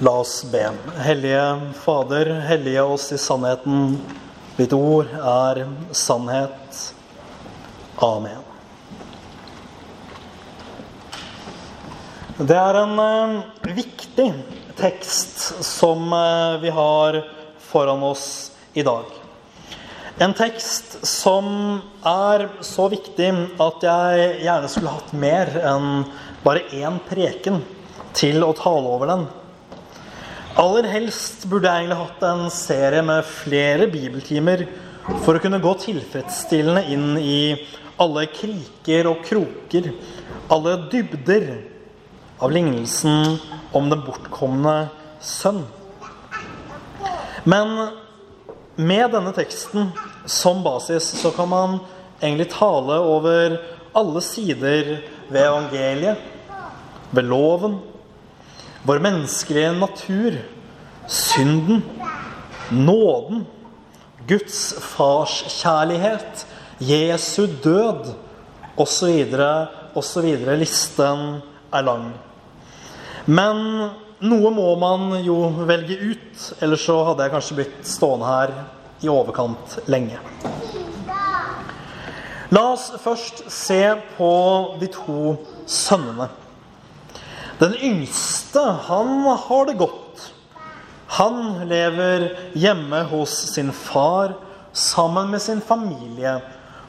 La oss be. Hellige Fader, hellige oss i sannheten. Ditt ord er sannhet. Amen. Det er en eh, viktig tekst som eh, vi har foran oss i dag. En tekst som er så viktig at jeg gjerne skulle hatt mer enn bare én preken til å tale over den. Aller helst burde jeg egentlig hatt en serie med flere bibeltimer for å kunne gå tilfredsstillende inn i alle kriker og kroker, alle dybder av lignelsen om den bortkomne sønn. Men med denne teksten som basis så kan man egentlig tale over alle sider ved evangeliet, ved loven, vår menneskelige natur, synden, nåden, Guds farskjærlighet, Jesu død osv. osv. Listen er lang. Men noe må man jo velge ut, ellers så hadde jeg kanskje blitt stående her i overkant lenge. La oss først se på de to sønnene. Den yngste, han har det godt. Han lever hjemme hos sin far sammen med sin familie.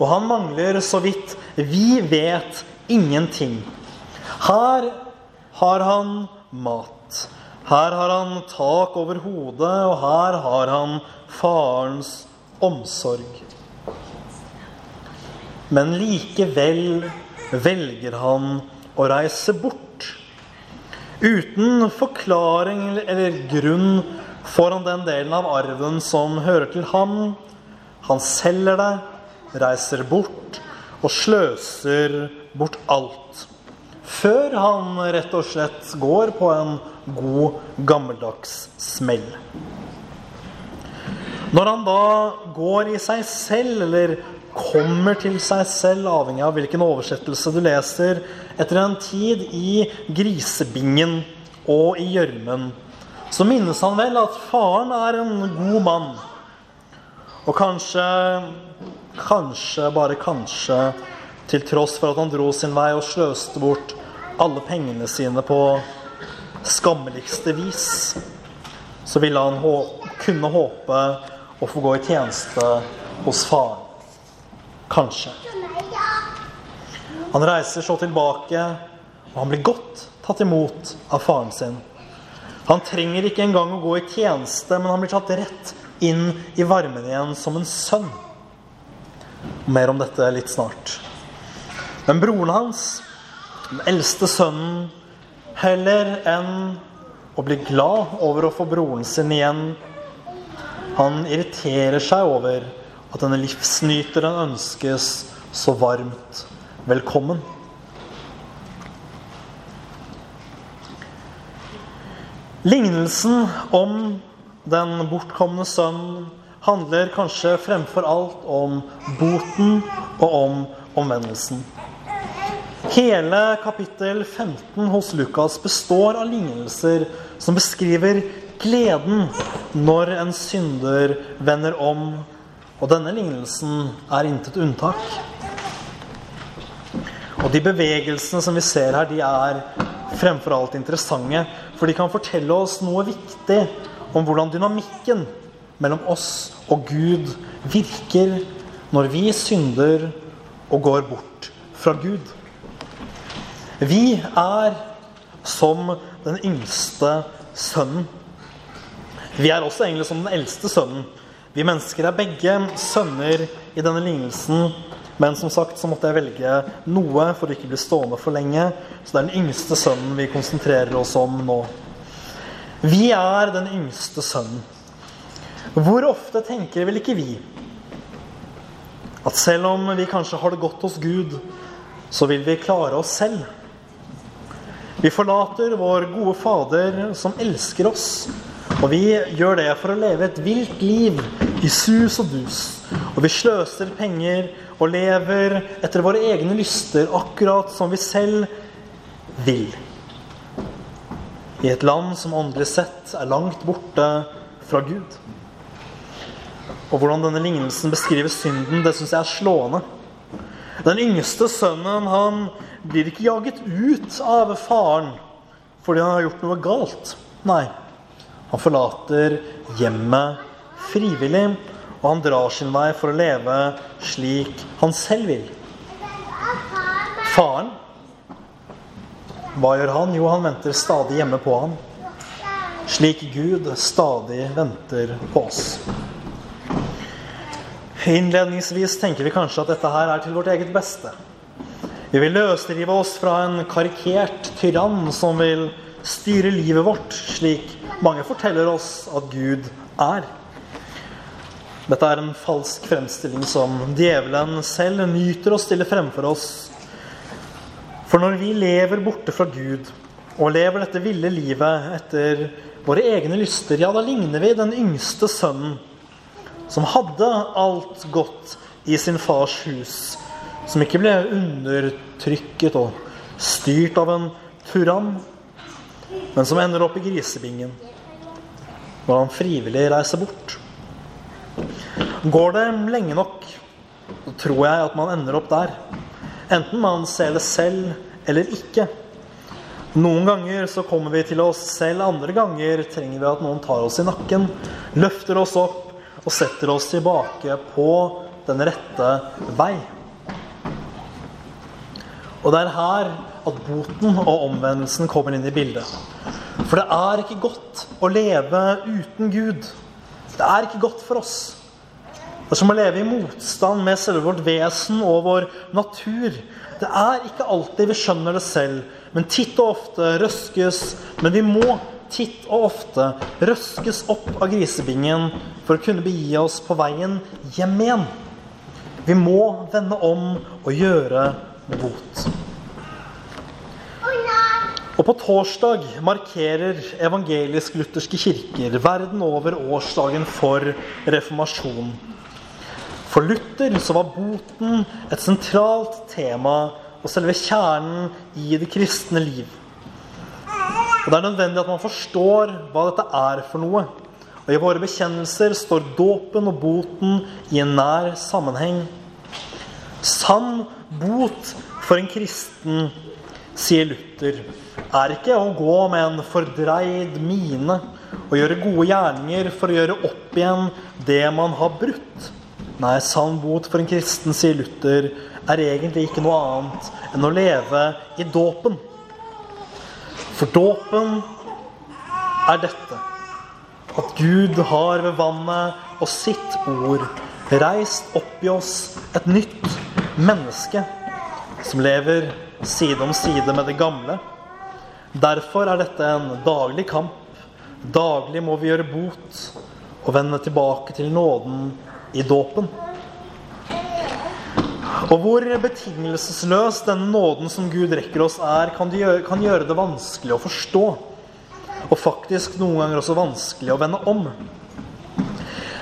Og han mangler, så vidt vi vet, ingenting. Her har han mat. Her har han tak over hodet, og her har han farens omsorg. Men likevel velger han å reise bort Uten forklaring eller grunn får han den delen av arven som hører til ham. Han selger det, reiser bort og sløser bort alt. Før han rett og slett går på en god, gammeldags smell. Når han da går i seg selv, eller kommer til seg selv, avhengig av hvilken oversettelse du leser, etter en tid i grisebingen og i gjørmen, så minnes han vel at faren er en god mann. Og kanskje, kanskje, bare kanskje, til tross for at han dro sin vei og sløste bort alle pengene sine på skammeligste vis, så ville han hå kunne håpe å få gå i tjeneste hos faren. Kanskje. Han reiser så tilbake, og han blir godt tatt imot av faren sin. Han trenger ikke engang å gå i tjeneste, men han blir tatt rett inn i varmen igjen som en sønn. Mer om dette litt snart. Men broren hans, den eldste sønnen, heller enn å bli glad over å få broren sin igjen, han irriterer seg over at denne livsnyteren ønskes så varmt velkommen. Lignelsen om den bortkomne sønnen handler kanskje fremfor alt om boten og om omvendelsen. Hele kapittel 15 hos Lukas består av lignelser som beskriver gleden når en synder vender om. Og denne lignelsen er intet unntak. Og de bevegelsene som vi ser her, de er fremfor alt interessante. For de kan fortelle oss noe viktig om hvordan dynamikken mellom oss og Gud virker når vi synder og går bort fra Gud. Vi er som den yngste sønnen. Vi er også egentlig som den eldste sønnen. Vi mennesker er begge sønner i denne lignelsen men som sagt så måtte jeg velge noe for å ikke bli stående for lenge. Så det er den yngste sønnen vi konsentrerer oss om nå. Vi er den yngste sønnen. Hvor ofte tenker vel ikke vi at selv om vi kanskje har det godt hos Gud, så vil vi klare oss selv? Vi forlater vår gode Fader som elsker oss, og vi gjør det for å leve et vilt liv i sus og dus. Og vi sløser penger og lever etter våre egne lyster, akkurat som vi selv vil. i et land som åndelig sett er langt borte fra Gud. Og hvordan denne lignelsen beskriver synden, det syns jeg er slående. Den yngste sønnen han blir ikke jaget ut av faren fordi han har gjort noe galt. Nei, han forlater hjemmet frivillig, og han drar sin vei for å leve slik han selv vil. Faren, hva gjør han? Jo, han venter stadig hjemme på han. Slik Gud stadig venter på oss. Innledningsvis tenker vi kanskje at dette her er til vårt eget beste. Vi vil løsrive oss fra en karikert tyrann som vil styre livet vårt, slik mange forteller oss at Gud er. Dette er en falsk fremstilling som djevelen selv nyter å stille fremfor oss. For når vi lever borte fra Gud og lever dette ville livet etter våre egne lyster, ja, da ligner vi den yngste sønnen som hadde alt godt i sin fars hus, som ikke ble undertrykket og styrt av en tyrann, men som ender opp i grisebingen når han frivillig reiser bort. Går det lenge nok, så tror jeg at man ender opp der. Enten man ser det selv eller ikke. Noen ganger så kommer vi til oss selv, andre ganger trenger vi at noen tar oss i nakken, løfter oss opp og setter oss tilbake på den rette vei. Og det er her at boten og omvendelsen kommer inn i bildet. For det er ikke godt å leve uten Gud. Det er ikke godt for oss. Er som må leve i motstand med selve vårt vesen og vår natur. Det er ikke alltid vi skjønner det selv, men titt og ofte røskes Men vi må titt og ofte røskes opp av grisebingen for å kunne begi oss på veien hjem igjen. Vi må vende om og gjøre bot. Og på torsdag markerer evangelisk-lutherske kirker verden over årsdagen for reformasjon. For Luther så var boten et sentralt tema og selve kjernen i det kristne liv. Og Det er nødvendig at man forstår hva dette er for noe. Og I våre bekjennelser står dåpen og boten i en nær sammenheng. Sann bot for en kristen, sier Luther, er ikke å gå med en fordreid mine og gjøre gode gjerninger for å gjøre opp igjen det man har brutt. Nei, sann bot for en kristen, sier Luther, er egentlig ikke noe annet enn å leve i dåpen. For dåpen er dette at Gud har ved vannet og sitt ord reist opp i oss et nytt menneske som lever side om side med det gamle. Derfor er dette en daglig kamp. Daglig må vi gjøre bot og vende tilbake til nåden i dåpen. Og hvor betingelsesløs denne nåden som Gud rekker oss, er, kan, de gjøre, kan gjøre det vanskelig å forstå. Og faktisk noen ganger også vanskelig å vende om.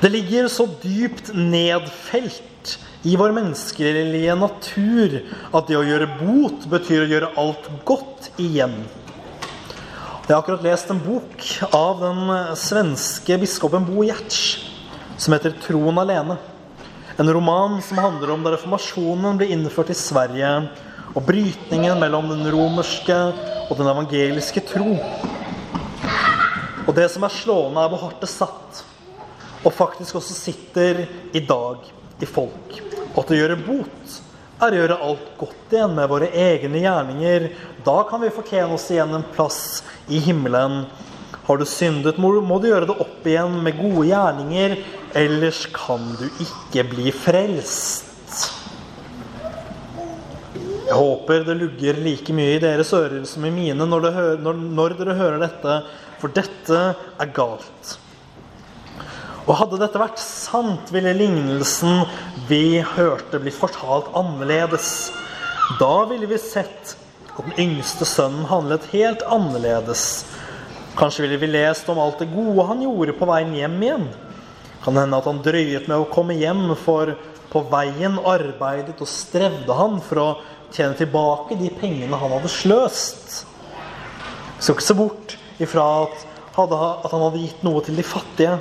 Det ligger så dypt nedfelt i vår menneskelige natur at det å gjøre bot betyr å gjøre alt godt igjen. Jeg har akkurat lest en bok av den svenske biskopen Bo Giertz som heter 'Troen alene'. En roman som handler om da reformasjonen ble innført i Sverige, og brytningen mellom den romerske og den evangeliske tro. Og det som er slående, er hvor hardt det satt, og faktisk også sitter i dag i folk. Og at å gjøre bot er å gjøre alt godt igjen med våre egne gjerninger. Da kan vi fortjene oss igjen en plass i himmelen. Har du syndet, må du gjøre det opp igjen med gode gjerninger Ellers kan du ikke bli frelst. Jeg håper det lugger like mye i deres ører som i mine når, hører, når, når dere hører dette, for dette er galt. Og hadde dette vært sant, ville lignelsen vi hørte, blitt fortalt annerledes. Da ville vi sett at den yngste sønnen handlet helt annerledes. Kanskje ville vi lest om alt det gode han gjorde på veien hjem igjen. Kan hende at han drøyet med å komme hjem, for på veien arbeidet og strevde han for å tjene tilbake de pengene han hadde sløst. Vi skal ikke se bort ifra at han hadde gitt noe til de fattige.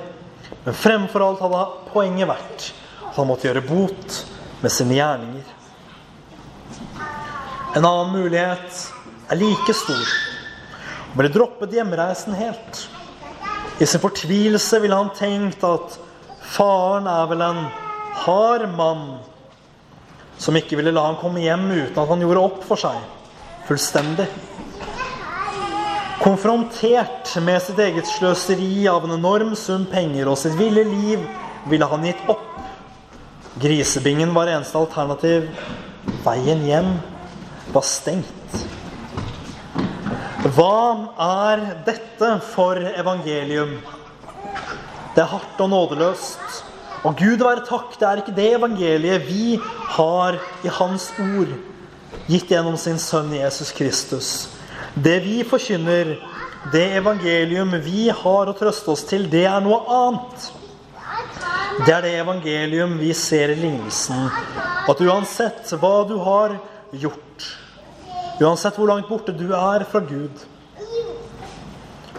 Men fremfor alt hadde poenget vært at han måtte gjøre bot med sine gjerninger. En annen mulighet er like stor. Han ville droppet hjemreisen helt. I sin fortvilelse ville han tenkt at faren er vel en hard mann som ikke ville la ham komme hjem uten at han gjorde opp for seg fullstendig. Konfrontert med sitt eget sløseri av en enorm sum penger og sitt ville liv ville han gitt opp. Grisebingen var eneste alternativ. Veien hjem var stengt. Hva er dette for evangelium? Det er hardt og nådeløst. Og Gud være takk, det er ikke det evangeliet vi har i Hans ord, gitt gjennom sin sønn Jesus Kristus. Det vi forkynner, det evangelium vi har å trøste oss til, det er noe annet. Det er det evangelium vi ser i lignelsen. At uansett hva du har gjort, uansett hvor langt borte du er fra Gud,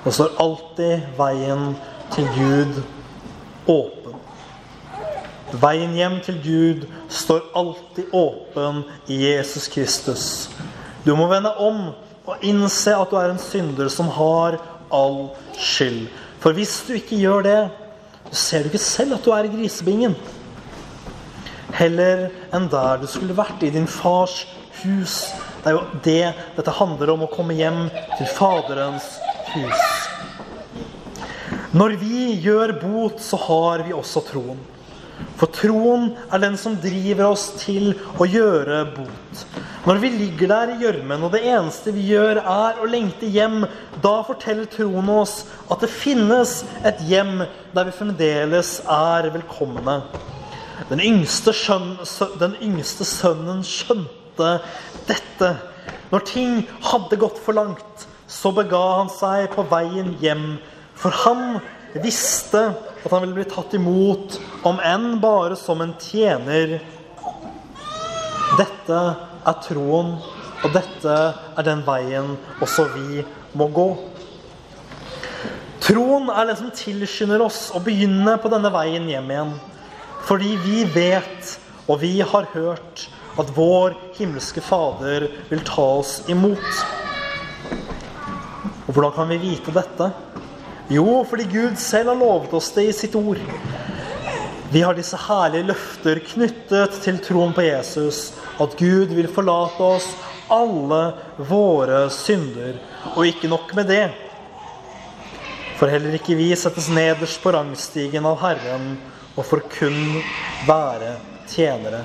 så står alltid veien til Gud åpen. Veien hjem til Gud står alltid åpen i Jesus Kristus. Du må vende om og innse at du er en synder som har all skyld. For hvis du ikke gjør det, ser du ikke selv at du er i grisebingen. Heller enn der du skulle vært, i din fars hus. Det er jo det dette handler om, å komme hjem til Faderens hus. Når vi gjør bot, så har vi også troen. For troen er den som driver oss til å gjøre bot. Når vi ligger der i gjørmen, og det eneste vi gjør, er å lengte hjem, da forteller troen oss at det finnes et hjem der vi fremdeles er velkomne. Den yngste, skjøn, den yngste sønnen skjønte dette. Når ting hadde gått for langt, så bega han seg på veien hjem. For han visste at han ville bli tatt imot, om enn bare som en tjener. Dette er troen, og dette er den veien også vi må gå. Troen er den som tilskynder oss å begynne på denne veien hjem igjen. Fordi vi vet, og vi har hørt, at vår himmelske Fader vil ta oss imot. Og hvordan kan vi vite dette? Jo, fordi Gud selv har lovet oss det i sitt ord. Vi har disse herlige løfter knyttet til troen på Jesus. At Gud vil forlate oss alle våre synder. Og ikke nok med det. For heller ikke vi settes nederst på rangstigen av Herren og får kun være tjenere.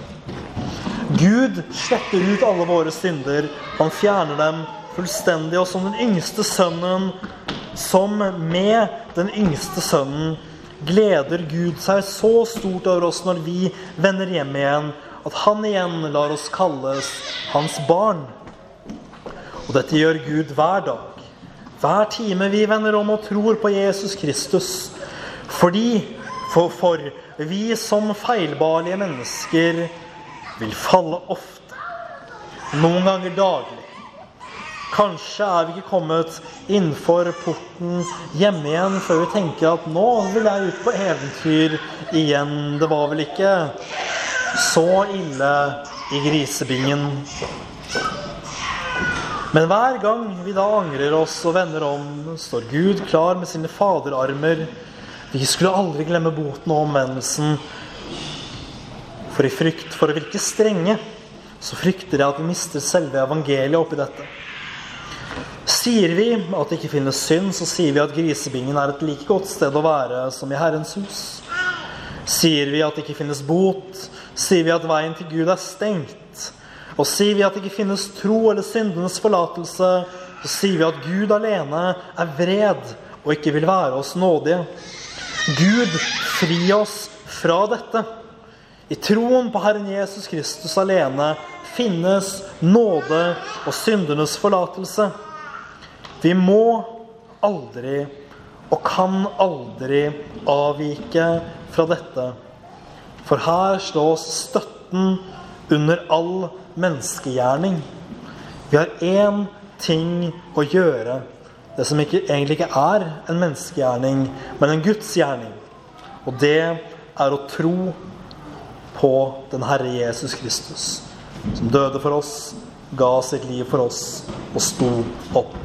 Gud sletter ut alle våre synder. Han fjerner dem fullstendig. Og som den yngste sønnen som med den yngste sønnen gleder Gud seg så stort over oss når vi vender hjem igjen, at han igjen lar oss kalles hans barn. Og dette gjør Gud hver dag. Hver time vi vender om og tror på Jesus Kristus. Fordi for, for vi som feilbarlige mennesker vil falle ofte. Noen ganger daglig. Kanskje er vi ikke kommet innenfor porten hjemme igjen før vi tenker at nå vil jeg ut på eventyr igjen. Det var vel ikke så ille i grisebingen. Men hver gang vi da angrer oss og vender om, står Gud klar med sine faderarmer. Vi skulle aldri glemme boten og omvendelsen. For i frykt for å virke strenge, så frykter jeg at vi mister selve evangeliet oppi dette. Sier vi at det ikke finnes synd, så sier vi at grisebingen er et like godt sted å være som i Herrens hus. Sier vi at det ikke finnes bot, sier vi at veien til Gud er stengt. Og sier vi at det ikke finnes tro eller syndenes forlatelse, så sier vi at Gud alene er vred og ikke vil være oss nådige. Gud, fri oss fra dette. I troen på Herren Jesus Kristus alene finnes nåde og syndenes forlatelse. Vi må aldri og kan aldri avvike fra dette. For her slås støtten under all menneskegjerning. Vi har én ting å gjøre. det som ikke, egentlig ikke er en menneskegjerning, men en Guds gjerning. Og det er å tro på den Herre Jesus Kristus, som døde for oss, ga sitt liv for oss og sto opp